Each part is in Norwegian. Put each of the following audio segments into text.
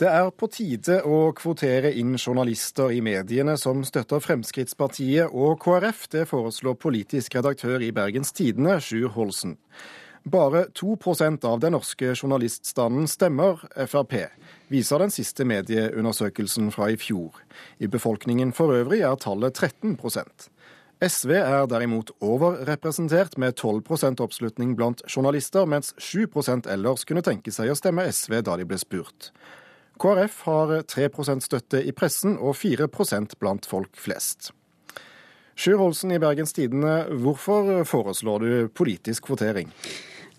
Det er på tide å kvotere inn journalister i mediene som støtter Fremskrittspartiet og KrF. Det foreslår politisk redaktør i Bergens Tidende, Sjur Holsen. Bare 2% av den norske journaliststanden stemmer Frp, viser den siste medieundersøkelsen fra i fjor. I befolkningen for øvrig er tallet 13% SV er derimot overrepresentert med 12% oppslutning blant journalister, mens 7 ellers kunne tenke seg å stemme SV da de ble spurt. KrF har 3% støtte i pressen og 4% blant folk flest. Sjur Olsen i Bergens Tidende, hvorfor foreslår du politisk kvotering?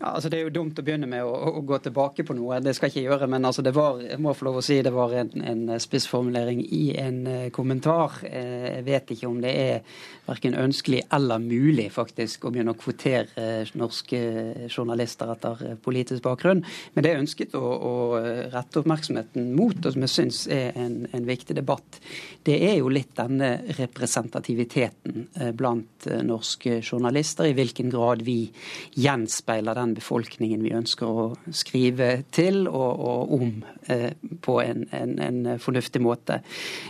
Ja, altså Det er jo dumt å begynne med å, å, gå tilbake på noe, det skal jeg ikke gjøre. Men altså det var jeg må få lov å si, det var en, en spissformulering i en uh, kommentar. Uh, jeg vet ikke om det er verken ønskelig eller mulig faktisk å begynne å kvotere norske journalister etter politisk bakgrunn. Men det er ønsket å, å rette oppmerksomheten mot, og som jeg syns er en, en, viktig debatt, det er jo litt denne representativiteten blant norske journalister. I hvilken grad vi gjenspeiler den den befolkningen vi ønsker å skrive til og, og om eh, på en, en, en, fornuftig måte.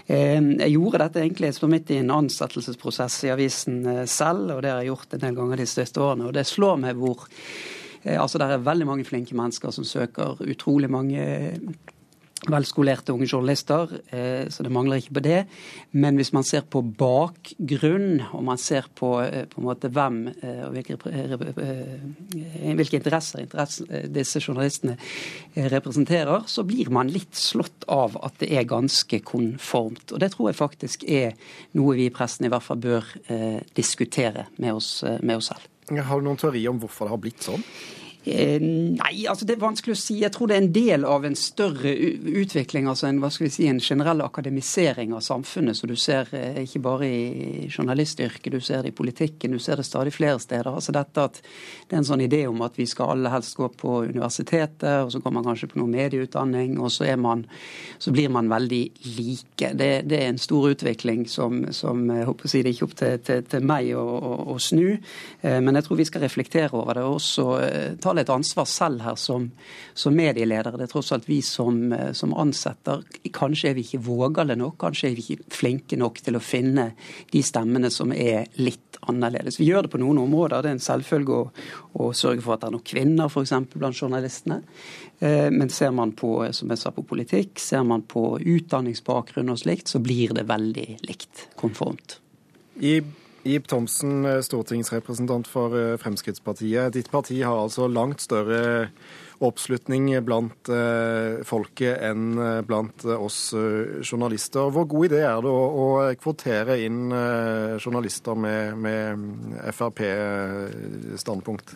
Eh, jeg gjorde dette egentlig som midt i en ansettelsesprosess i avisen eh, selv, og det har jeg gjort en del ganger de største årene. og Det slår meg hvor eh, altså Det er veldig mange flinke mennesker som søker. Utrolig mange velskolerte unge journalister, eh, så det mangler ikke på det. Men hvis man ser på bakgrunn, og man ser på, eh, på en måte hvem eh, og hvilke, hvilke interesser, disse journalistene representerer, så blir man litt slått av at det er ganske konformt. Og det tror jeg faktisk er noe vi i pressen i hvert fall bør diskutere med oss, med oss selv. Har du noen teori om hvorfor det har blitt sånn? Eh, nei, altså det er vanskelig å si. Jeg tror det er en del av en større utvikling. altså En hva skal vi si, en generell akademisering av samfunnet. Så du ser eh, ikke bare i journalistyrket, du ser det i politikken, du ser det stadig flere steder. altså dette at Det er en sånn idé om at vi skal alle helst gå på universitetet, og så går man kanskje på noe medieutdanning, og så, man, så blir man veldig like. Det, det, er en stor utvikling som, som jeg håper å si det er ikke opp til, til, til meg å, å, å, snu. Eh, men jeg tror vi skal reflektere over det. og også ta tar et ansvar selv her som, som medieledere. Det er tross alt vi som, eh, som, ansetter. Kanskje er vi ikke vågale nok, kanskje er vi ikke flinke nok til å finne de stemmene som er litt annerledes. Vi gjør det på noen områder. Det er en selvfølge å, å sørge for at det er noen kvinner f.eks. blant journalistene. Eh, men ser man på som jeg sa, på politikk, ser man på utdanningsbakgrunn og slikt, så blir det veldig likt, konformt. I Ib Thomsen, eh, stortingsrepresentant for eh, Fremskrittspartiet. Ditt parti har altså langt større oppslutning blant eh, folket enn blant oss journalister. Hvor god idé er det å, kvotere inn journalister med, med Frp-standpunkt?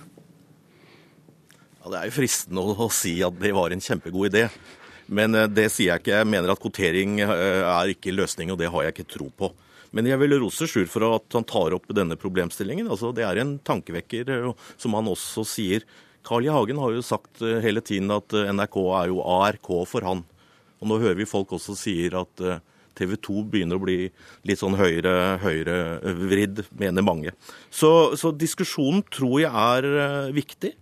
Ja, det er jo fristende å si at det var en kjempegod idé. Men det sier jeg ikke. Jeg mener at kvotering er ikke løsning, og det har jeg ikke tro på. Men jeg vil rose Sjur for at han tar opp denne problemstillingen. Altså, det er en tankevekker, eh, som han også sier. Carl I. Hagen har jo sagt eh, hele tiden at eh, NRK er jo ARK for han. Og nå hører vi folk også sier at TV 2 begynner å bli litt sånn høyre, høyrevridd, mener mange. Så, så diskusjonen tror jeg er viktig.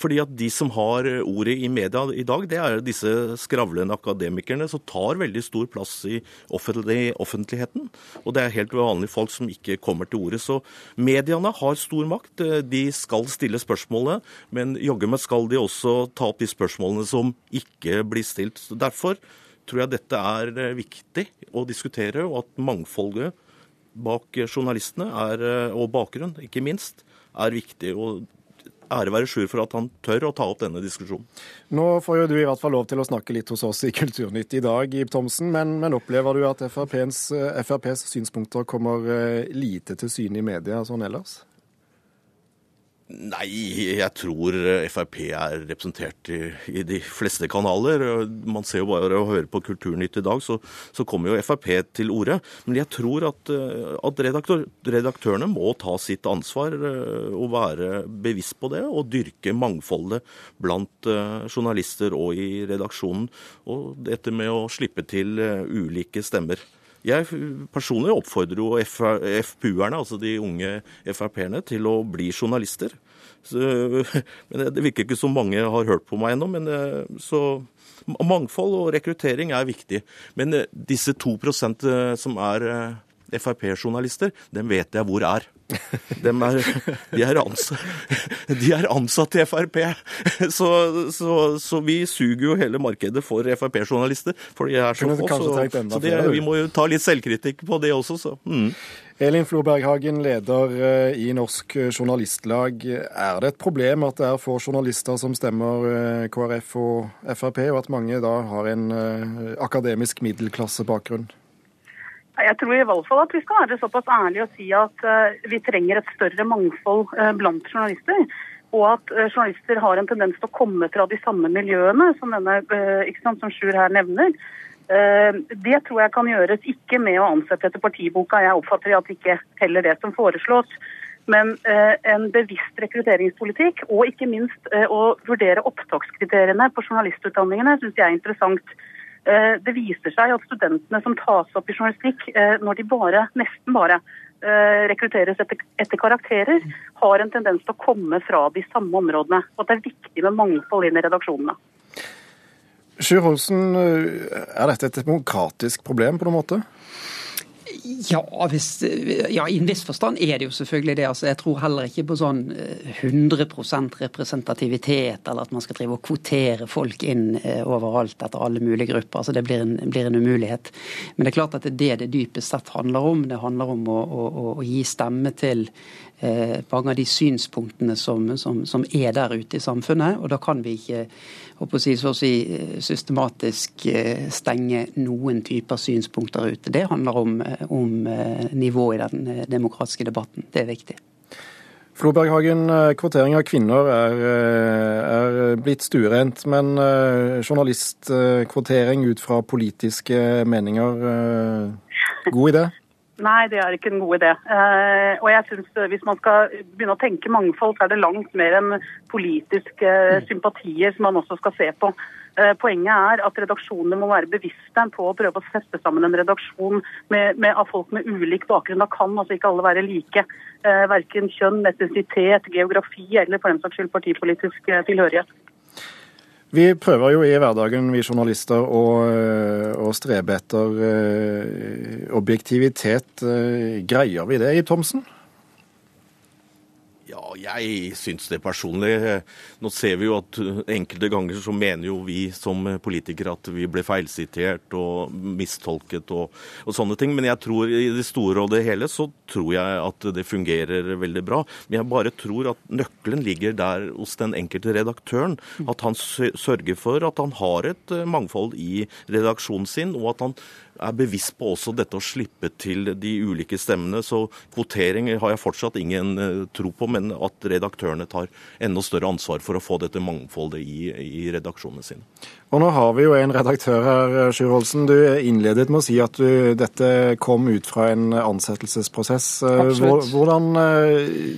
Fordi at de som har ordet i media i dag, det er disse skravlende akademikerne som tar veldig stor plass i offentlig, offentligheten. Og det er helt vanlige folk som ikke kommer til ordet. Så mediene har stor makt. De skal stille spørsmålene, men jaggu meg skal de også ta opp de spørsmålene som ikke blir stilt. Derfor tror jeg dette er viktig å diskutere, og at mangfoldet bak journalistene er, og bakgrunn, ikke minst, er viktig. og ære være Sjur for at han tør å ta opp denne diskusjonen. Nå får jo du i hvert fall lov til å snakke litt hos oss i Kulturnytt i dag, Ib Thomsen. Men, men opplever du at FrPs, FrPs synspunkter kommer eh, lite til syne i media sånn ellers? Nei, jeg tror Frp er representert i, i, de fleste kanaler. Man ser jo bare å høre på Kulturnytt i dag, så, så kommer jo Frp til orde. Men jeg tror at, at redaktør, redaktørene må ta sitt ansvar eh, og være bevisst på det. Og dyrke mangfoldet blant eh, journalister og i redaksjonen. Og dette med å slippe til eh, ulike stemmer. Jeg personlig oppfordrer jo FPU-erne, altså de unge Frp-erne, til å bli journalister. Så, men det virker ikke som mange har hørt på meg ennå. men så Mangfold og rekruttering er viktig. Men disse to prosent som er Frp-journalister, dem vet jeg hvor er. De, er de, er ansatt, i Frp. Så, så, så, vi suger jo hele markedet for Frp-journalister. For de er så få. Så, så det, vi må jo ta litt selvkritikk på det også. Så. Mm. Elin Floberghagen, leder eh, i Norsk Journalistlag. Er det et problem at det er få journalister som stemmer eh, KrF og Frp, og at mange da har en eh, akademisk middelklassebakgrunn? Jeg tror i hvert fall at vi skal være såpass ærlige og si at uh, vi trenger et større mangfold uh, blant journalister. Og at uh, journalister har en tendens til å komme fra de samme miljøene som denne sant, som Sjur her nevner. Det tror jeg kan gjøres ikke med å ansette etter partiboka. Jeg oppfatter at ikke heller det som foreslås. Men en bevisst rekrutteringspolitikk, og ikke minst å vurdere opptakskriteriene på journalistutdanningene, syns jeg er interessant. Eh, det viser seg at studentene som tas opp i journalistikk, eh, når de bare, nesten bare eh, rekrutteres etter, etter, karakterer, har en tendens til å komme fra de samme områdene. Og at det er viktig med mangfold inn i redaksjonene. Sjur Olsen, er dette et demokratisk problem på noen måte? Ja, hvis, ja, i en viss forstand er det jo selvfølgelig det. Altså, jeg tror heller ikke på sånn 100 eh, representativitet, eller at man skal drive og kvotere folk inn eh, overalt etter alle mulige grupper. Altså, det blir en, blir en, umulighet. Men det er klart at det er det det dypest sett handler om. Det handler om å, å, å gi stemme til mange av de synspunktene som, som, som, er der ute i samfunnet. Og da kan vi ikke å si, så å si, systematisk stenge noen typer synspunkter ute. Det handler om, om eh, nivået i den eh, demokratiske debatten. Det er viktig. Floberghagen, eh, kvotering av kvinner er, er blitt stuerent, men journalistkvotering ut fra politiske meninger, god idé? Nei, det er ikke en god idé. Og jeg synes Hvis man skal begynne å tenke mangfold, så er det langt mer enn politiske sympatier som man også skal se på. Eh, poenget er at redaksjonene må være bevisste på å prøve å sette sammen en redaksjon med, med, av folk med ulik bakgrunn. Da kan altså ikke alle være like. Eh, verken kjønn, etnisitet, geografi eller for den saks skyld partipolitisk eh, tilhørighet. Vi prøver jo i hverdagen, vi journalister, å, å strebe etter objektivitet. Greier vi det, Ib Thomsen? Ja, jeg syns det personlig. Nå ser vi jo at enkelte ganger så mener jo vi som politikere at vi ble feilsitert og mistolket og, og, sånne ting. Men jeg tror i det store og det hele så tror jeg at det fungerer veldig bra. Men jeg bare tror at nøkkelen ligger der hos den enkelte redaktøren. At han sørger for at han har et mangfold i redaksjonen sin, og at han er bevisst på også dette å slippe til de ulike stemmene. Så kvotering har jeg fortsatt ingen eh, tro på, men at redaktørene tar enda større ansvar for å få dette mangfoldet i, i redaksjonene sine. Og nå har vi jo en redaktør her, Sjur Holsen. Du innledet med å si at du, dette kom ut fra en ansettelsesprosess. Eh, Absolutt. Hvordan eh,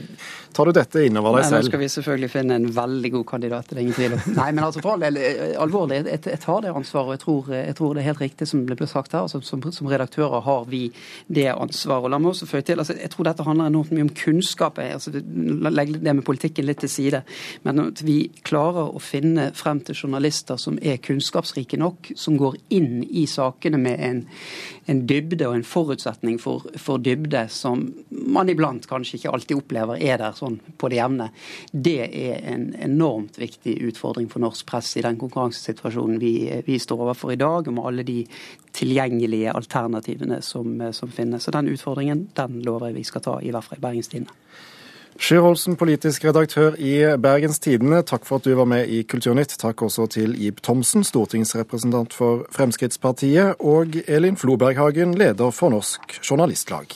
Tar du dette inn over deg selv? Nå skal vi selvfølgelig finne en veldig god kandidat, det er ingen tvil om. Nei, men altså for all del, eh, alvorlig, jeg, jeg, tar det ansvaret. og jeg tror, jeg tror, det er helt riktig som det ble sagt her. Altså, som, som, redaktører har vi det ansvaret. Og la meg også føye til, altså, Jeg tror dette handler enormt mye om kunnskap. Altså, Legg det med politikken litt til side. Men at vi klarer å finne frem til journalister som er kunnskapsrike nok, som går inn i sakene med en, en dybde og en forutsetning for, for dybde som man iblant kanskje ikke alltid opplever er der. Så sånn på det jevne. Det er en enormt viktig utfordring for norsk press i den konkurransesituasjonen vi, vi står overfor i dag, med alle de tilgjengelige alternativene som, som finnes. Så den utfordringen den lover jeg vi skal ta, i hvert fall i Bergens Tidende. Sjur Olsen, politisk redaktør i Bergens Tidende, takk for at du var med i Kulturnytt. Takk også til Ib Thomsen, stortingsrepresentant for Fremskrittspartiet, og Elin Floberghagen, leder for Norsk Journalistlag.